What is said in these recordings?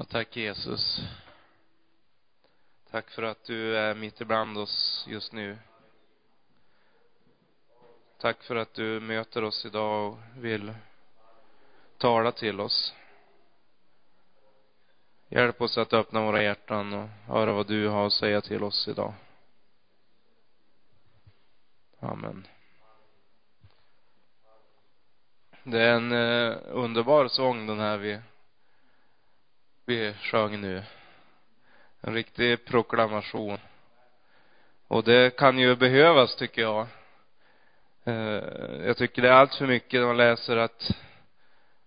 Ja, tack Jesus. Tack för att du är mitt ibland oss just nu. Tack för att du möter oss idag och vill tala till oss. Hjälp oss att öppna våra hjärtan och höra vad du har att säga till oss idag. Amen. Det är en eh, underbar sång den här vi, vi sjöng nu. En riktig proklamation. Och det kan ju behövas, tycker jag. Eh, jag tycker det är allt för mycket när man läser att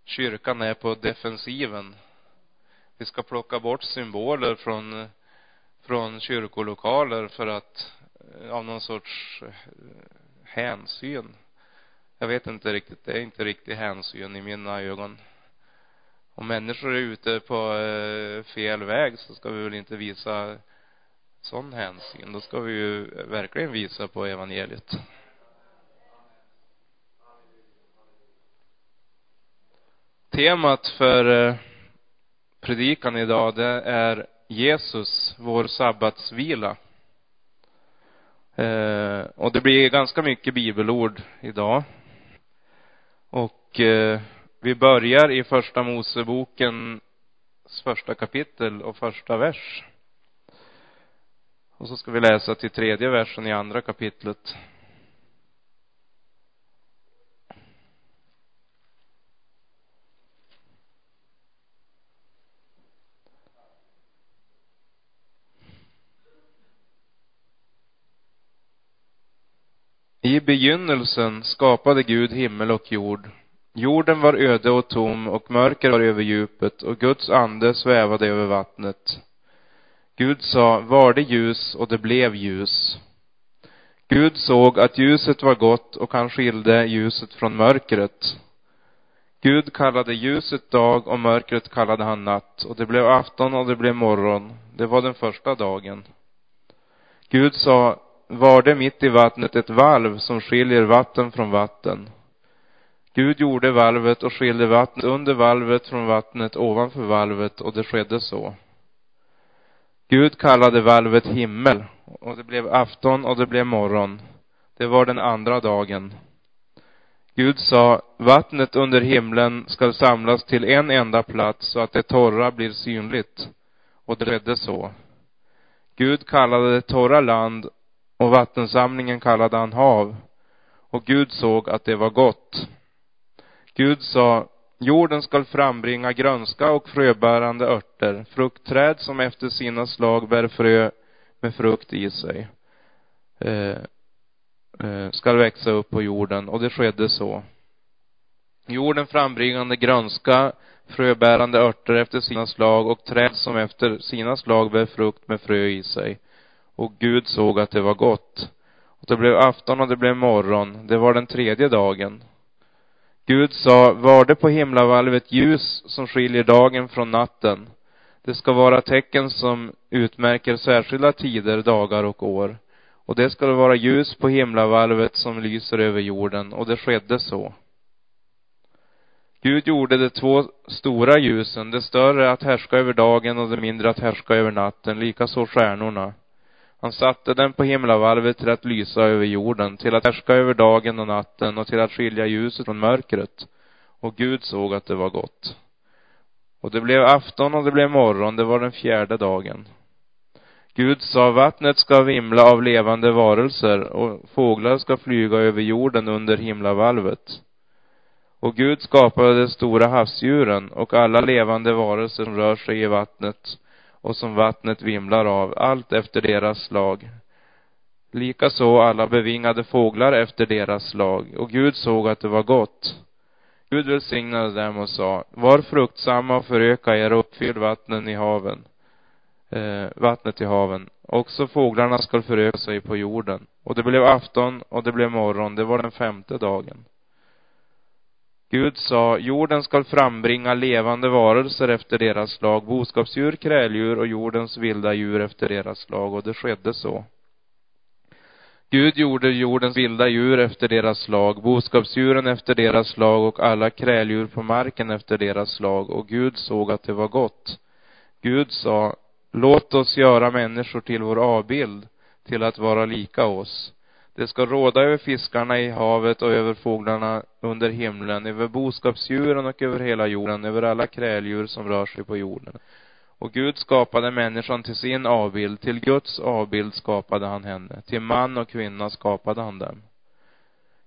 kyrkan är på defensiven. Vi ska plocka bort symboler från, från kyrkolokaler för att, eh, av någon sorts eh, hänsyn. Jag vet inte riktigt, det är inte riktigt hänsyn i mina ögon. Om människor är ute på eh, fel väg så ska vi väl inte visa sån hänsyn. Då ska vi ju verkligen visa på evangeliet. Temat för eh, predikan idag, det är Jesus, vår sabbatsvila. Eh, och det blir ganska mycket bibelord idag. Och eh, vi börjar i första Mosebokens första kapitel och första vers. Och så ska vi läsa till tredje versen i andra kapitlet. I begynnelsen skapade Gud himmel och jord. Jorden var öde och tom och mörker var över djupet och Guds ande svävade över vattnet. Gud sa, var det ljus och det blev ljus. Gud såg att ljuset var gott och han skilde ljuset från mörkret. Gud kallade ljuset dag och mörkret kallade han natt och det blev afton och det blev morgon. Det var den första dagen. Gud sa, var det mitt i vattnet ett valv som skiljer vatten från vatten. Gud gjorde valvet och skilde vattnet under valvet från vattnet ovanför valvet och det skedde så. Gud kallade valvet himmel och det blev afton och det blev morgon. Det var den andra dagen. Gud sa, vattnet under himlen skall samlas till en enda plats så att det torra blir synligt. Och det skedde så. Gud kallade det torra land och vattensamlingen kallade han hav. Och Gud såg att det var gott. Gud sa, jorden skall frambringa grönska och fröbärande örter, fruktträd som efter sina slag bär frö med frukt i sig. Eh, eh, skall växa upp på jorden och det skedde så. Jorden frambringande grönska, fröbärande örter efter sina slag och träd som efter sina slag bär frukt med frö i sig. Och Gud såg att det var gott. Och det blev afton och det blev morgon. Det var den tredje dagen. Gud sa, var det på himlavalvet ljus som skiljer dagen från natten. Det ska vara tecken som utmärker särskilda tider, dagar och år. Och det ska vara ljus på himlavalvet som lyser över jorden. Och det skedde så. Gud gjorde de två stora ljusen, det större att härska över dagen och det mindre att härska över natten, likaså stjärnorna. Han satte den på himlavalvet till att lysa över jorden, till att härska över dagen och natten och till att skilja ljuset från mörkret. Och Gud såg att det var gott. Och det blev afton och det blev morgon, det var den fjärde dagen. Gud sa, vattnet ska vimla av levande varelser och fåglar ska flyga över jorden under himlavalvet. Och Gud skapade de stora havsdjuren och alla levande varelser som rör sig i vattnet och som vattnet vimlar av, allt efter deras slag. Likaså alla bevingade fåglar efter deras slag, och Gud såg att det var gott. Gud välsignade dem och sa, var fruktsamma och föröka er och uppfyll vattnen i haven, eh, vattnet i haven. Också fåglarna skall föröka sig på jorden. Och det blev afton och det blev morgon, det var den femte dagen. Gud sa, jorden skall frambringa levande varelser efter deras slag, boskapsdjur, kräldjur och jordens vilda djur efter deras slag, och det skedde så. Gud gjorde jordens vilda djur efter deras slag, boskapsdjuren efter deras slag och alla kräldjur på marken efter deras slag, och Gud såg att det var gott. Gud sa, låt oss göra människor till vår avbild, till att vara lika oss. Det ska råda över fiskarna i havet och över fåglarna under himlen, över boskapsdjuren och över hela jorden, över alla kräldjur som rör sig på jorden. Och Gud skapade människan till sin avbild, till Guds avbild skapade han henne, till man och kvinna skapade han dem.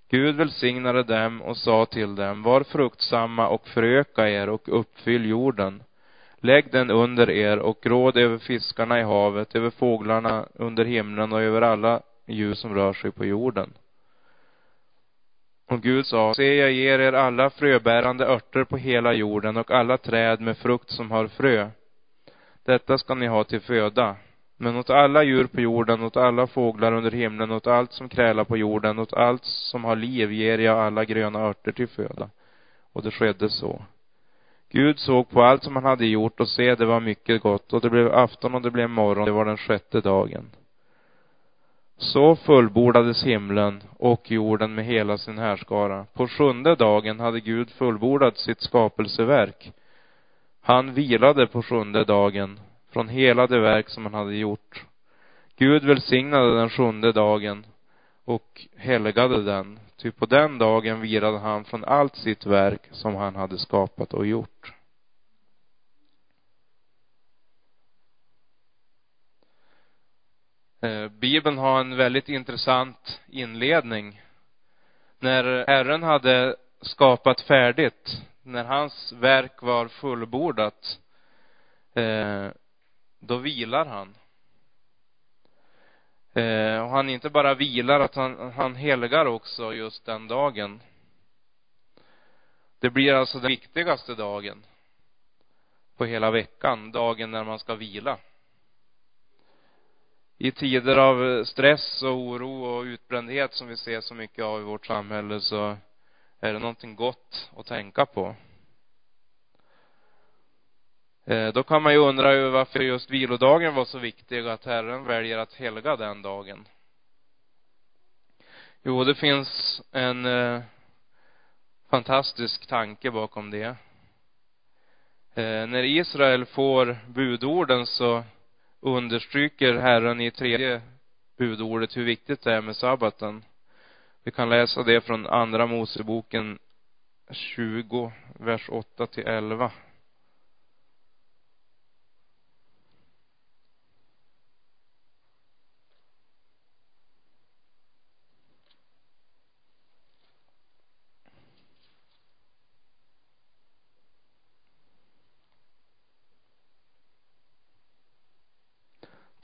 Gud välsignade dem och sa till dem, var fruktsamma och föröka er och uppfyll jorden. Lägg den under er och råd över fiskarna i havet, över fåglarna under himlen och över alla djur som rör sig på jorden. Och Gud sa, se jag ger er alla fröbärande örter på hela jorden och alla träd med frukt som har frö. Detta ska ni ha till föda. Men åt alla djur på jorden, åt alla fåglar under himlen, åt allt som krälar på jorden, åt allt som har liv ger jag alla gröna örter till föda. Och det skedde så. Gud såg på allt som han hade gjort och se, det var mycket gott. Och det blev afton och det blev morgon, det var den sjätte dagen. Så fullbordades himlen och jorden med hela sin härskara. På sjunde dagen hade Gud fullbordat sitt skapelseverk. Han vilade på sjunde dagen från hela det verk som han hade gjort. Gud välsignade den sjunde dagen och helgade den, ty på den dagen vilade han från allt sitt verk som han hade skapat och gjort. Eh, Eh, Bibeln har en väldigt intressant inledning. När Herren hade skapat färdigt, när hans verk var fullbordat, eh, då vilar han. Eh, och han inte bara vilar, att han, han helgar också just den dagen. Det blir alltså den viktigaste dagen på hela veckan, dagen när man ska vila. I tider av eh, stress och oro och utbrändhet som vi ser så mycket av i vårt samhälle så är det någonting gott att tänka på. Eh, då kan man ju undra över varför just vilodagen var så viktig och att Herren väljer att helga den dagen. Jo, det finns en eh, fantastisk tanke bakom det. När Israel får budorden så understryker Herren i tredje budordet hur viktigt det är med sabbaten. Vi kan läsa det från andra Moseboken 20, vers 8 till 11.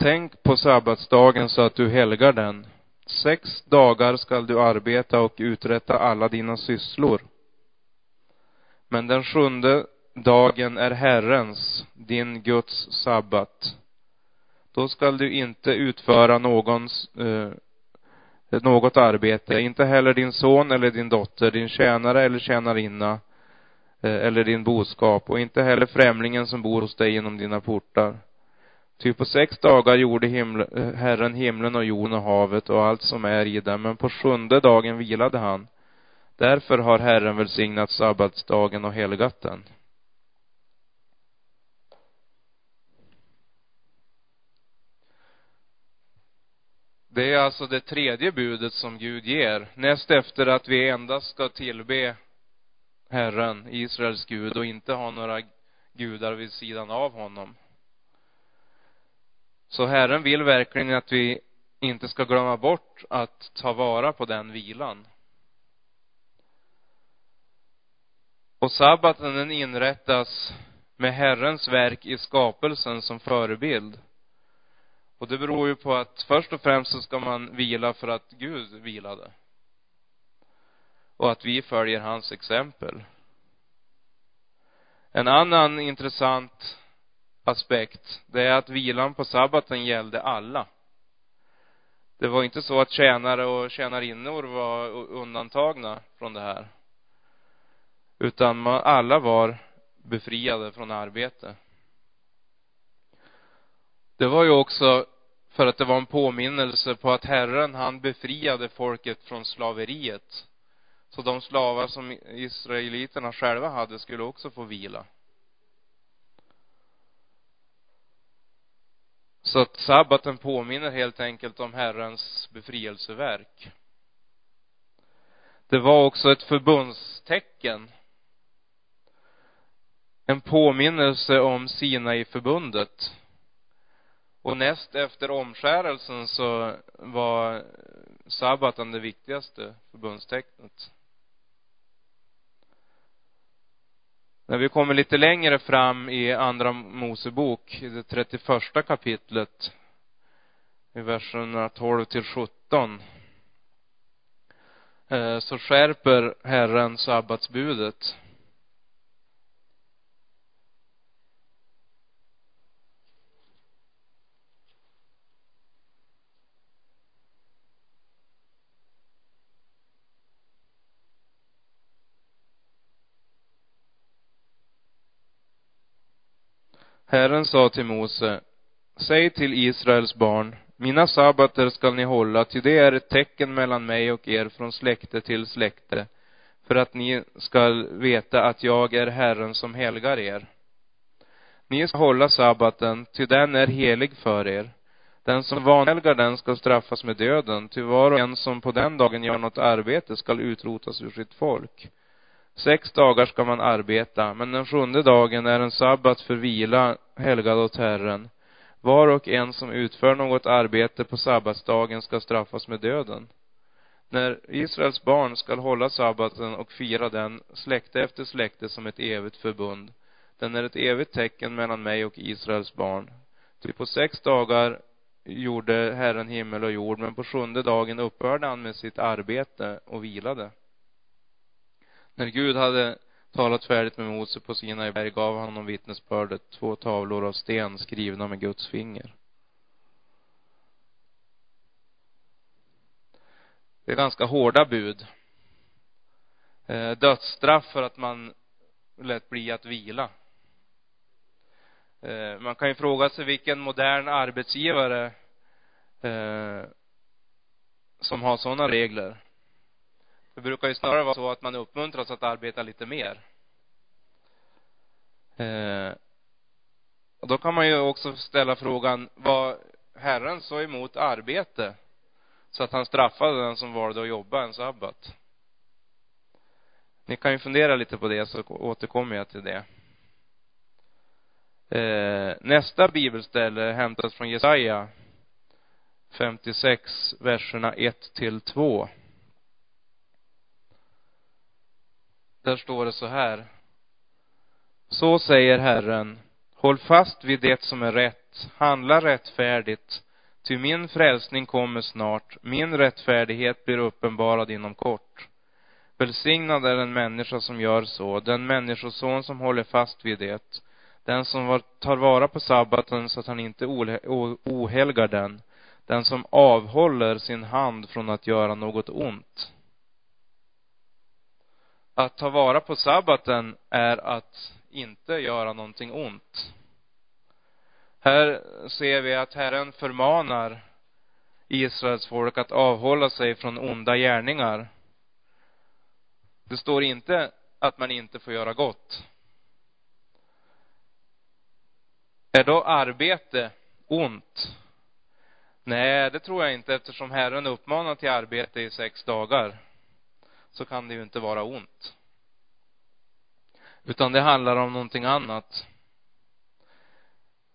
Tänk på sabbatsdagen så att du helgar den. Sex dagar skall du arbeta och uträtta alla dina sysslor. Men den sjunde dagen är Herrens, din Guds sabbat. Då skall du inte utföra någons, eh, något arbete, inte heller din son eller din dotter, din tjänare eller tjänarinna, eh, eller din boskap, och inte heller främlingen som bor hos dig inom dina portar. Ty på sex dagar gjorde himl Herren himlen och jorden och havet och allt som är i dem, men på sjunde dagen vilade han. Därför har Herren välsignat sabbatsdagen och helgat den. Det är alltså det tredje budet som Gud ger, näst efter att vi endast ska tillbe Herren, Israels Gud, och inte ha några gudar vid sidan av honom. Så Herren vill verkligen att vi inte ska glömma bort att ta vara på den vilan. Och sabbaten den inrättas med Herrens verk i skapelsen som förebild. Och det beror ju på att först och främst så ska man vila för att Gud vilade. Och att vi följer hans exempel. En annan intressant aspekt, det är att vilan på sabbaten gällde alla. Det var inte så att tjänare och tjänarinnor var undantagna från det här. Utan man, alla var befriade från arbete. Det var ju också för att det var en påminnelse på att Herren, han befriade folket från slaveriet. Så de slavar som israeliterna själva hade skulle också få vila. Så att sabbaten påminner helt enkelt om Herrens befrielseverk. Det var också ett förbundstecken. En påminnelse om Sinai-förbundet. Och näst efter omskärelsen så var sabbaten det viktigaste förbundstecknet. När vi kommer lite längre fram i andra Mosebok, i det 31 kapitlet, i verserna 12 till 17, eh, så skärper Herren sabbatsbudet. Herren sa till Mose, säg till Israels barn, mina sabbater skall ni hålla, ty det är ett tecken mellan mig och er från släkte till släkte, för att ni skall veta att jag är Herren som helgar er. Ni ska hålla sabbaten, ty den är helig för er. Den som vanhelgar den skall straffas med döden, ty var och en som på den dagen gör något arbete skall utrotas ur sitt folk. Sex dagar ska man arbeta, men den sjunde dagen är en sabbat för vila, helgad åt Herren. Var och en som utför något arbete på sabbatsdagen ska straffas med döden. När Israels barn skall hålla sabbaten och fira den, släkte efter släkte som ett evigt förbund. Den är ett evigt tecken mellan mig och Israels barn. Ty på sex dagar gjorde Herren himmel och jord, men på sjunde dagen upphörde han med sitt arbete och vilade. När Gud hade talat färdigt med Mose på Sinai berg gav han honom vittnesbördet, två tavlor av sten skrivna med Guds finger. Det är ganska hårda bud. Eh, dödsstraff för att man lät bli att vila. Eh, man kan ju fråga sig vilken modern arbetsgivare eh, som har sådana regler. Det brukar ju snarare vara så att man uppmuntras att arbeta lite mer. Eh, och då kan man ju också ställa frågan, var Herren så emot arbete så att han straffade den som valde att jobba en sabbat? Ni kan ju fundera lite på det så återkommer jag till det. Eh, nästa bibelställe hämtas från Jesaja 56, verserna 1 till 2. Där står det så här. Så säger Herren, håll fast vid det som är rätt, handla rättfärdigt, ty min frälsning kommer snart, min rättfärdighet blir uppenbarad inom kort. Välsignad är den människa som gör så, den människoson som håller fast vid det, den som tar vara på sabbaten så att han inte ohelgar den, den som avhåller sin hand från att göra något ont. Att ta vara på sabbaten är att inte göra någonting ont. Här ser vi att Herren förmanar Israels folk att avhålla sig från onda gärningar. Det står inte att man inte får göra gott. Är då arbete ont? Nej, det tror jag inte eftersom Herren uppmanar till arbete i sex dagar så kan det ju inte vara ont. Utan det handlar om någonting annat.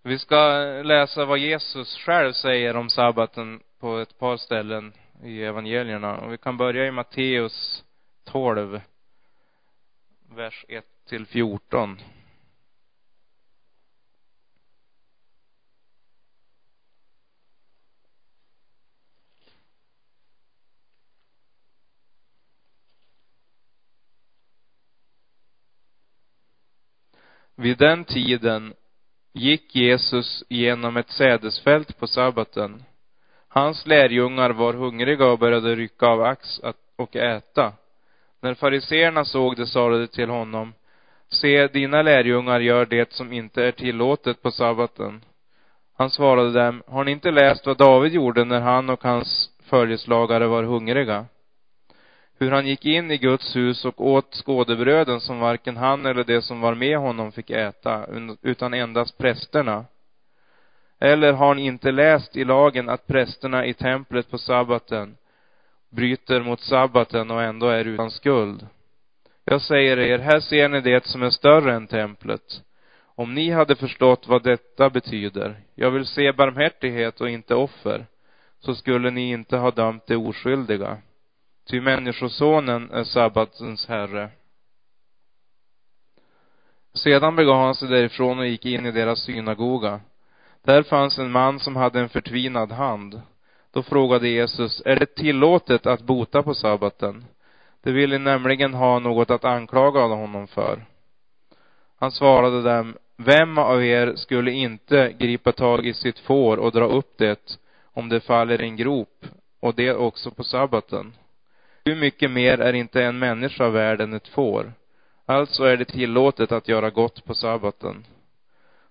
Vi ska läsa vad Jesus själv säger om sabbaten på ett par ställen i evangelierna. Och vi kan börja i Matteus 12, vers 1 till 14. Vid den tiden gick Jesus genom ett sädesfält på sabbaten. Hans lärjungar var hungriga och började rycka av ax och äta. När fariseerna såg det sade de till honom, se, dina lärjungar gör det som inte är tillåtet på sabbaten. Han svarade dem, har ni inte läst vad David gjorde när han och hans följeslagare var hungriga? Hur han gick in i Guds hus och åt skådebröden som varken han eller de som var med honom fick äta, utan endast prästerna. Eller har ni inte läst i lagen att prästerna i templet på sabbaten bryter mot sabbaten och ändå är utan skuld? Jag säger er, här ser ni det som är större än templet. Om ni hade förstått vad detta betyder, jag vill se barmhärtighet och inte offer, så skulle ni inte ha dömt de oskyldiga. Ty människosonen är sabbatens herre. Sedan begav han sig därifrån och gick in i deras synagoga. Där fanns en man som hade en förtvinad hand. Då frågade Jesus, är det tillåtet att bota på sabbaten? De ville nämligen ha något att anklaga honom för. Han svarade dem, vem av er skulle inte gripa tag i sitt får och dra upp det om det faller i en grop, och det också på sabbaten? Hur mycket mer är inte en människa värd än ett får? Alltså är det tillåtet att göra gott på sabbaten.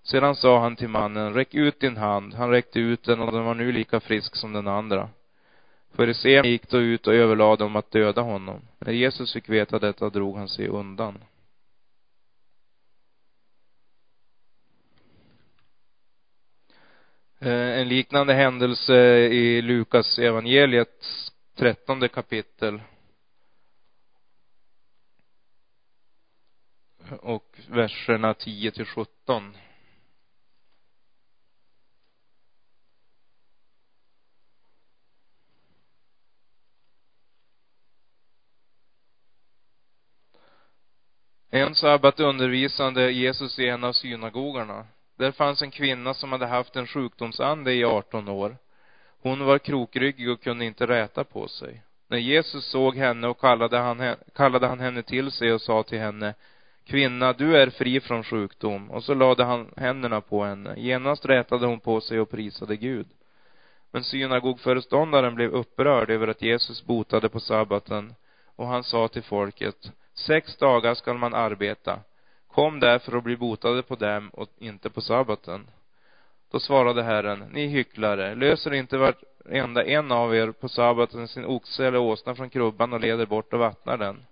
Sedan sa han till mannen, räck ut din hand. Han räckte ut den och den var nu lika frisk som den andra. Fariséerna gick då ut och överlade om att döda honom. När Jesus fick veta detta drog han sig undan. Eh, en liknande händelse i Lukas evangeliets trettonde kapitel. Och verserna 10 till 17. En sabbat undervisande Jesus i en av synagogorna. Där fanns en kvinna som hade haft en sjukdomsande i 18 år. Hon var krokryggig och kunde inte räta på sig. När Jesus såg henne och kallade han, kallade han henne till sig och sa till henne, Kvinna, du är fri från sjukdom. Och så lade han händerna på henne. Genast rätade hon på sig och prisade Gud. Men synagogföreståndaren blev upprörd över att Jesus botade på sabbaten och han sa till folket, sex dagar skall man arbeta. Kom därför och bli botade på dem och inte på sabbaten. Då svarade Herren, ni hycklare, löser inte varenda en av er på sabbaten sin oxe eller åsna från krubban och leder bort och vattnar den.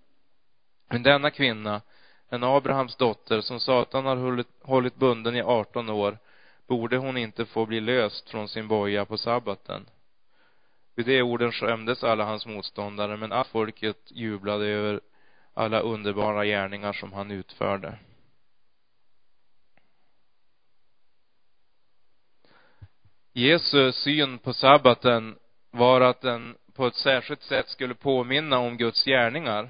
Men denna kvinna, en Abrahams dotter som Satan har hållit, bunden i 18 år, borde hon inte få bli löst från sin boja på sabbaten. Vid de orden skämdes alla hans motståndare, men allt folket jublade över alla underbara gärningar som han utförde. Jesu syn på sabbaten var att den på ett särskilt sätt skulle påminna om Guds gärningar.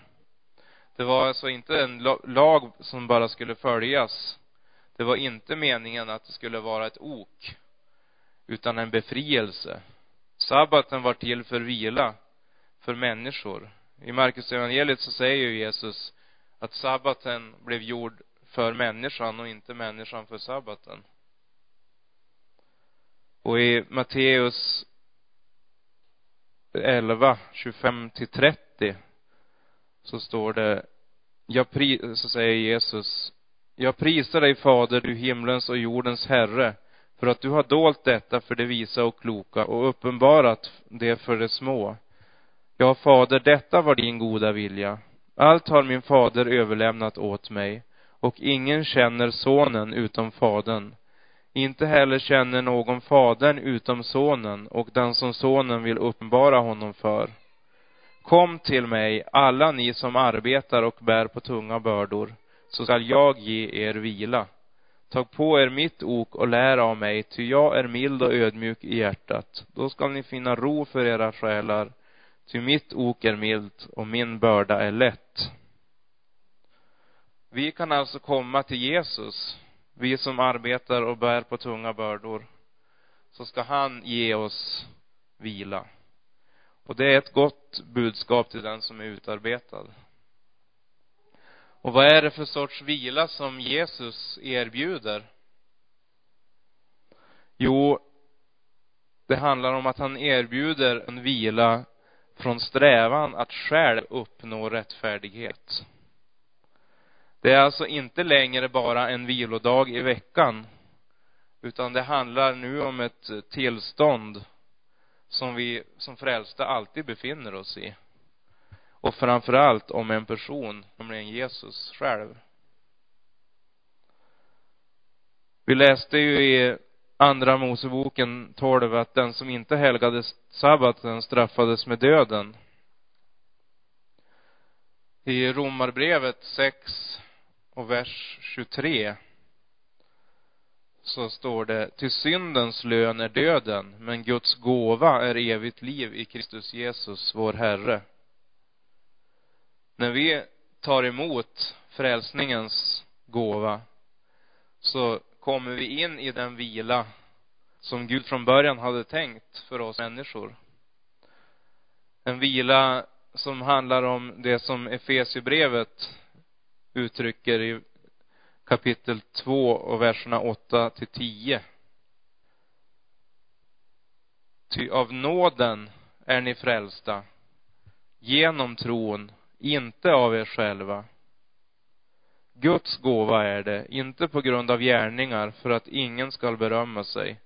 Det var alltså inte en lag som bara skulle följas. Det var inte meningen att det skulle vara ett ok, utan en befrielse. Sabbaten var till för vila, för människor. I Markus evangeliet så säger ju Jesus att sabbaten blev gjord för människan och inte människan för sabbaten. Och i Matteus 11, 25 till 30 så står det, jag pri, så säger Jesus, jag prisar dig fader, du himlens och jordens herre, för att du har dolt detta för det visa och kloka och uppenbarat det för de små. Ja, fader, detta var din goda vilja. Allt har min fader överlämnat åt mig, och ingen känner sonen utom fadern inte heller känner någon fadern utom sonen och den som sonen vill uppenbara honom för. Kom till mig, alla ni som arbetar och bär på tunga bördor, så skall jag ge er vila. Tag på er mitt ok och lär av mig, ty jag är mild och ödmjuk i hjärtat. Då skall ni finna ro för era själar, ty mitt ok är milt och min börda är lätt. Vi kan alltså komma till Jesus vi som arbetar och bär på tunga bördor, så ska han ge oss vila. Och det är ett gott budskap till den som är utarbetad. Och vad är det för sorts vila som Jesus erbjuder? Jo, det handlar om att han erbjuder en vila från strävan att själv uppnå rättfärdighet. Det är alltså inte längre bara en vilodag i veckan, utan det handlar nu om ett tillstånd som vi som frälsta alltid befinner oss i. Och framför allt om en person, nämligen Jesus själv. Vi läste ju i Andra Moseboken 12 att den som inte helgade sabbaten straffades med döden. I Romarbrevet 6 och vers 23 så står det, till syndens lön är döden, men Guds gåva är evigt liv i Kristus Jesus, vår Herre. När vi tar emot frälsningens gåva så kommer vi in i den vila som Gud från början hade tänkt för oss människor. En vila som handlar om det som Efesierbrevet uttrycker i kapitel 2 och verserna 8 till 10. Ty av nåden är ni frälsta genom tron, inte av er själva. Guds gåva är det, inte på grund av gärningar för att ingen skall berömma sig.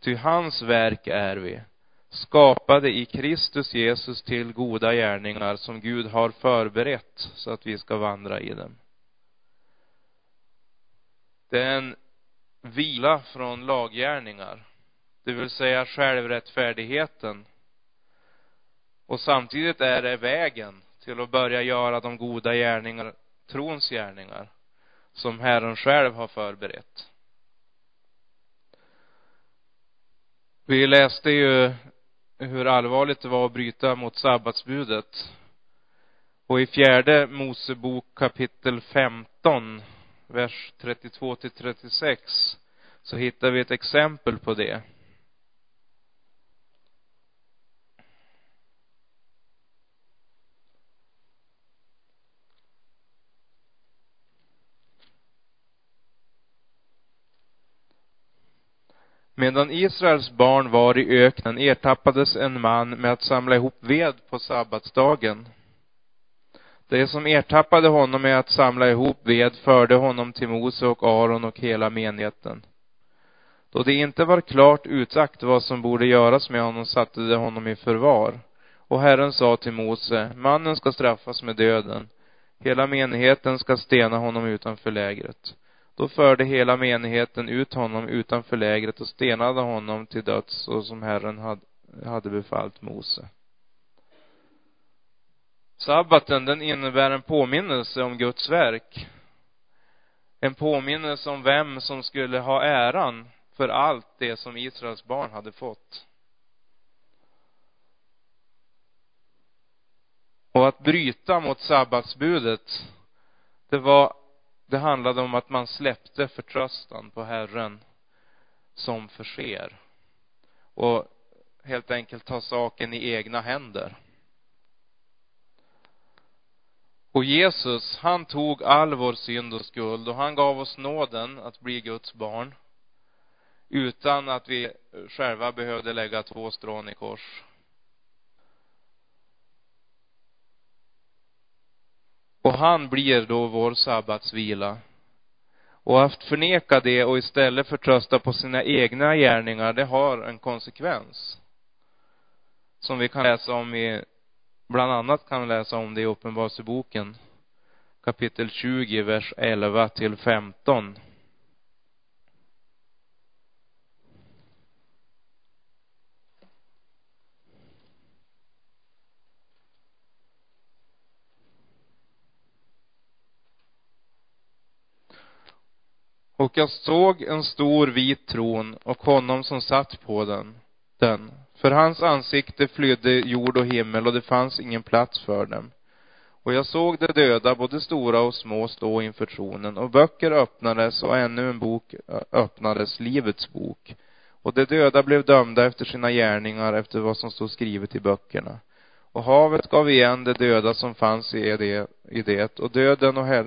Ty hans verk är vi, skapade i Kristus Jesus till goda gärningar som Gud har förberett så att vi ska vandra i dem. Det är en vila från laggärningar, det vill säga självrättfärdigheten. Och samtidigt är det vägen till att börja göra de goda gärningar, trons gärningar, som Herren själv har förberett. Vi läste ju hur allvarligt det var att bryta mot sabbatsbudet. Och i fjärde Mosebok kapitel 15, vers 32 till 36, så hittar vi ett exempel på det. Medan Israels barn var i öknen ertappades en man med att samla ihop ved på sabbatsdagen. De som ertappade honom med att samla ihop ved förde honom till Mose och Aron och hela menigheten. Då det inte var klart utsagt vad som borde göras med honom satte de honom i förvar. Och Herren sa till Mose, mannen ska straffas med döden. Hela menigheten ska stena honom utanför lägret. Då förde hela menigheten ut honom utanför lägret och stenade honom till döds så som Herren hade befallt Mose. Sabbaten, den innebär en påminnelse om Guds verk. En påminnelse om vem som skulle ha äran för allt det som Israels barn hade fått. Och att bryta mot sabbatsbudet, det var det handlade om att man släppte förtröstan på Herren som förser. Och helt enkelt ta saken i egna händer. Och Jesus, han tog all vår synd och skuld och han gav oss nåden att bli Guds barn utan att vi själva behövde lägga två strån i kors. Och han blir då vår sabbatsvila. Och att förneka det och istället förtrösta på sina egna gärningar, det har en konsekvens. Som vi kan läsa om i, bland annat kan vi läsa om det i Uppenbarelseboken, kapitel 20, vers 11 till 15. Och jag såg en stor vit tron och honom som satt på den, den. För hans ansikte flydde jord och himmel och det fanns ingen plats för dem. Och jag såg de döda, både stora och små, stå inför tronen och böcker öppnades och ännu en bok öppnades, Livets bok. Och de döda blev dömda efter sina gärningar, efter vad som stod skrivet i böckerna. Och havet gav igen de döda som fanns i det, i det och döden och hel,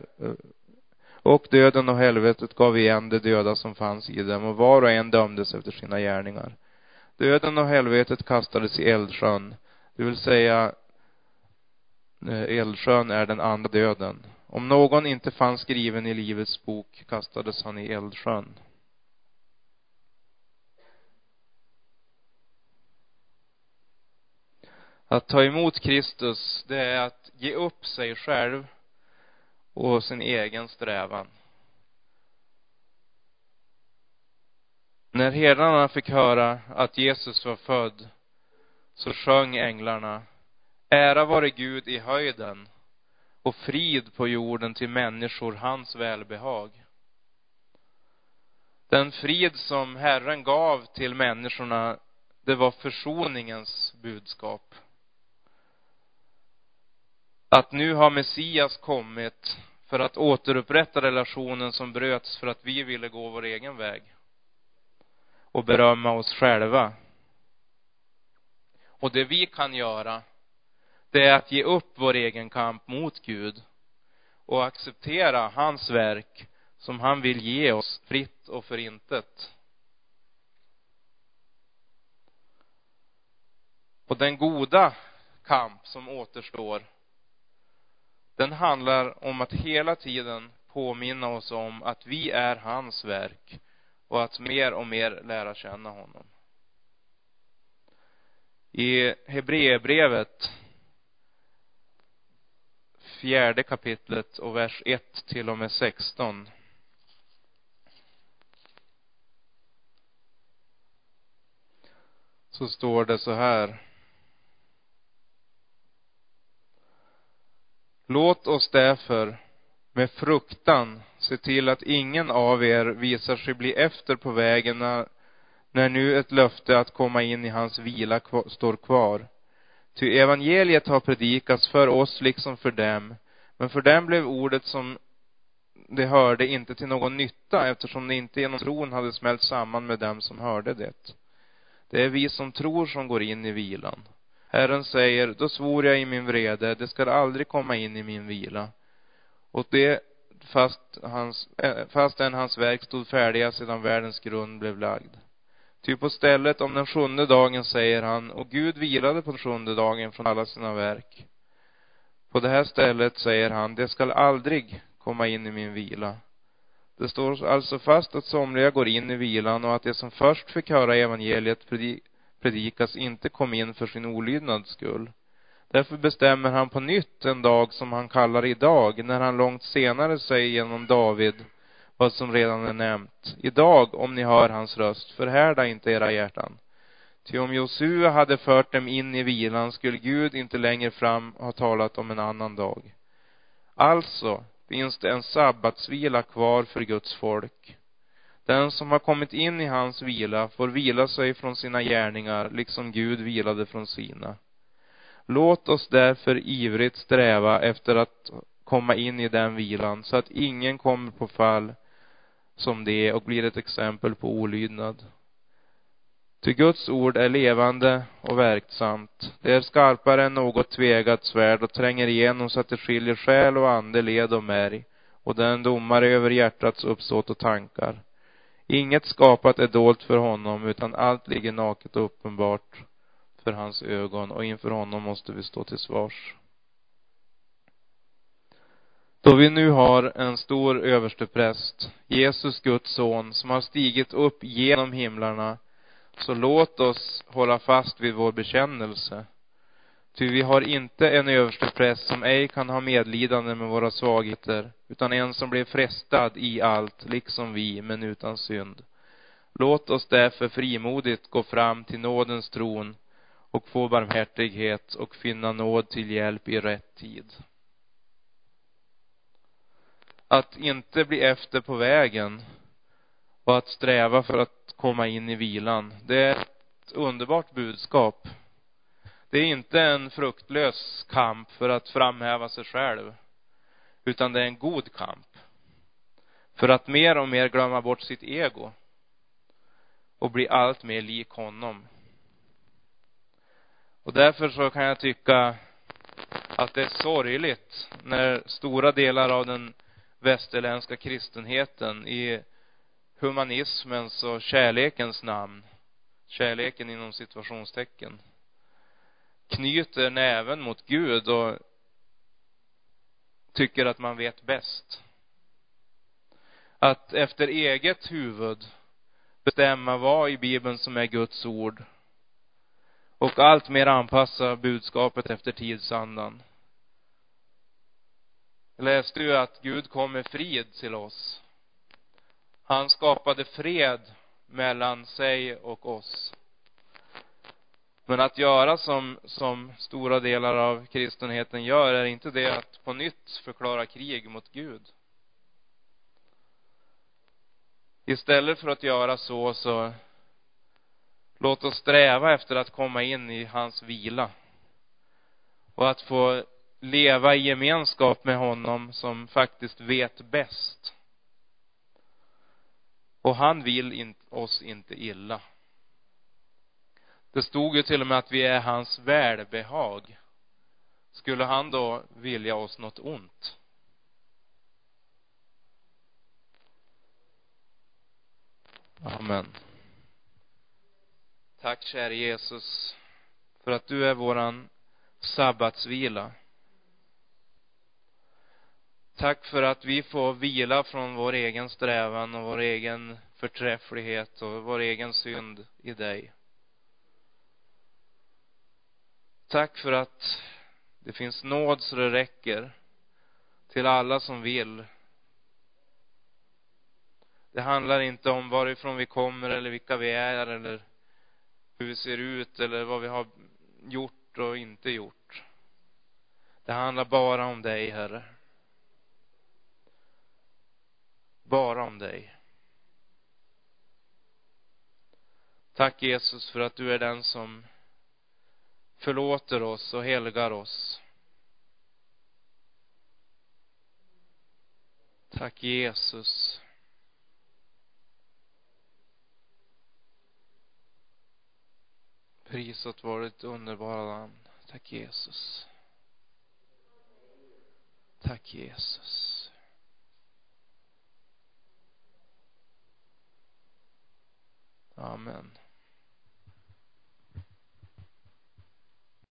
och döden och helvetet gav igen de döda som fanns i dem och var och en dömdes efter sina gärningar. Döden och helvetet kastades i eldsjön, det vill säga eh, eldsjön är den andra döden. Om någon inte fanns skriven i livets bok kastades han i eldsjön. Att ta emot Kristus, det är att ge upp sig själv och sin egen strävan. När herdarna fick höra att Jesus var född så sjöng änglarna Ära vare Gud i höjden och frid på jorden till människor hans välbehag. Den frid som Herren gav till människorna, det var försoningens budskap. Att nu har Messias kommit för att återupprätta relationen som bröts för att vi ville gå vår egen väg och berömma oss själva. Och det vi kan göra, det är att ge upp vår egen kamp mot Gud och acceptera hans verk som han vill ge oss fritt och förintet. Och den goda kamp som återstår, den handlar om att hela tiden påminna oss om att vi är hans verk och att mer och mer lära känna honom. I Hebreerbrevet fjärde kapitlet och vers 1 till och med 16 så står det så här. Låt oss därför med fruktan se till att ingen av er visar sig bli efter på vägen när, när nu ett löfte att komma in i hans vila står kvar. Ty evangeliet har predikats för oss liksom för dem, men för dem blev ordet som de hörde inte till någon nytta eftersom det inte genom tron hade smält samman med dem som hörde det. Det är vi som tror som går in i vilan. Herren säger, då svor jag i min vrede, det skall aldrig komma in i min vila. Och det fast hans, eh, fastän hans verk stod färdiga sedan världens grund blev lagd. Ty på stället om den sjunde dagen säger han, och Gud vilade på den sjunde dagen från alla sina verk. På det här stället säger han, det skall aldrig komma in i min vila. Det står alltså fast att somliga går in i vilan och att de som först fick höra evangeliet predikas inte kom in för sin olydnads skull. Därför bestämmer han på nytt en dag som han kallar idag, när han långt senare säger genom David vad som redan är nämnt. Idag, om ni hör hans röst, förhärda inte era hjärtan. Ty om Josua hade fört dem in i vilan skulle Gud inte längre fram ha talat om en annan dag. Alltså finns det en sabbatsvila kvar för Guds folk. Den som har kommit in i hans vila får vila sig från sina gärningar, liksom Gud vilade från sina. Låt oss därför ivrigt sträva efter att komma in i den vilan, så att ingen kommer på fall som det och blir ett exempel på olydnad. Ty Guds ord är levande och verksamt. Det är skarpare än något tvegat svärd och tränger igenom så att det skiljer själ och ande, led och märg. Och den domare över hjärtats uppsåt och tankar. Inget skapat är dolt för honom, utan allt ligger naket och uppenbart för hans ögon och inför honom måste vi stå till svars. Då vi nu har en stor överstepräst, Jesus Guds son, som har stigit upp genom himlarna, så låt oss hålla fast vid vår bekännelse. Ty vi har inte en överstepräst som ej kan ha medlidande med våra svagheter, utan en som blev frestad i allt, liksom vi, men utan synd. Låt oss därför frimodigt gå fram till nådens tron och få barmhärtighet och finna nåd till hjälp i rätt tid. Att inte bli efter på vägen och att sträva för att komma in i vilan, det är ett underbart budskap. Det är inte en fruktlös kamp för att framhäva sig själv, utan det är en god kamp. För att mer och mer glömma bort sitt ego och bli allt mer lik honom. Och därför så kan jag tycka att det är sorgligt när stora delar av den västerländska kristenheten i humanismens och kärlekens namn, kärleken inom situationstecken, knyter näven mot Gud och tycker att man vet bäst. Att efter eget huvud bestämma vad i Bibeln som är Guds ord och allt mer anpassa budskapet efter tidsandan. Jag läste ju att Gud kom med frid till oss. Han skapade fred mellan sig och oss. Men att göra som, som stora delar av kristenheten gör är inte det att på nytt förklara krig mot Gud. Istället för att göra så, så låt oss sträva efter att komma in i hans vila. Och att få leva i gemenskap med honom som faktiskt vet bäst. Och han vill in, oss inte illa. Det stod ju till och med att vi är hans välbehag. Skulle han då vilja oss något ont? Amen. Tack käre Jesus för att du är våran sabbatsvila. Tack för att vi får vila från vår egen strävan och vår egen förträfflighet och vår egen synd i dig. Tack för att det finns nåd så det räcker till alla som vill. Det handlar inte om varifrån vi kommer eller vilka vi är eller hur vi ser ut eller vad vi har gjort och inte gjort. Det handlar bara om dig, Herre. Bara om dig. Tack Jesus för att du är den som förlåter oss och helgar oss. Tack Jesus. Prisat vare ditt underbara namn. Tack Jesus. Tack Jesus. Amen.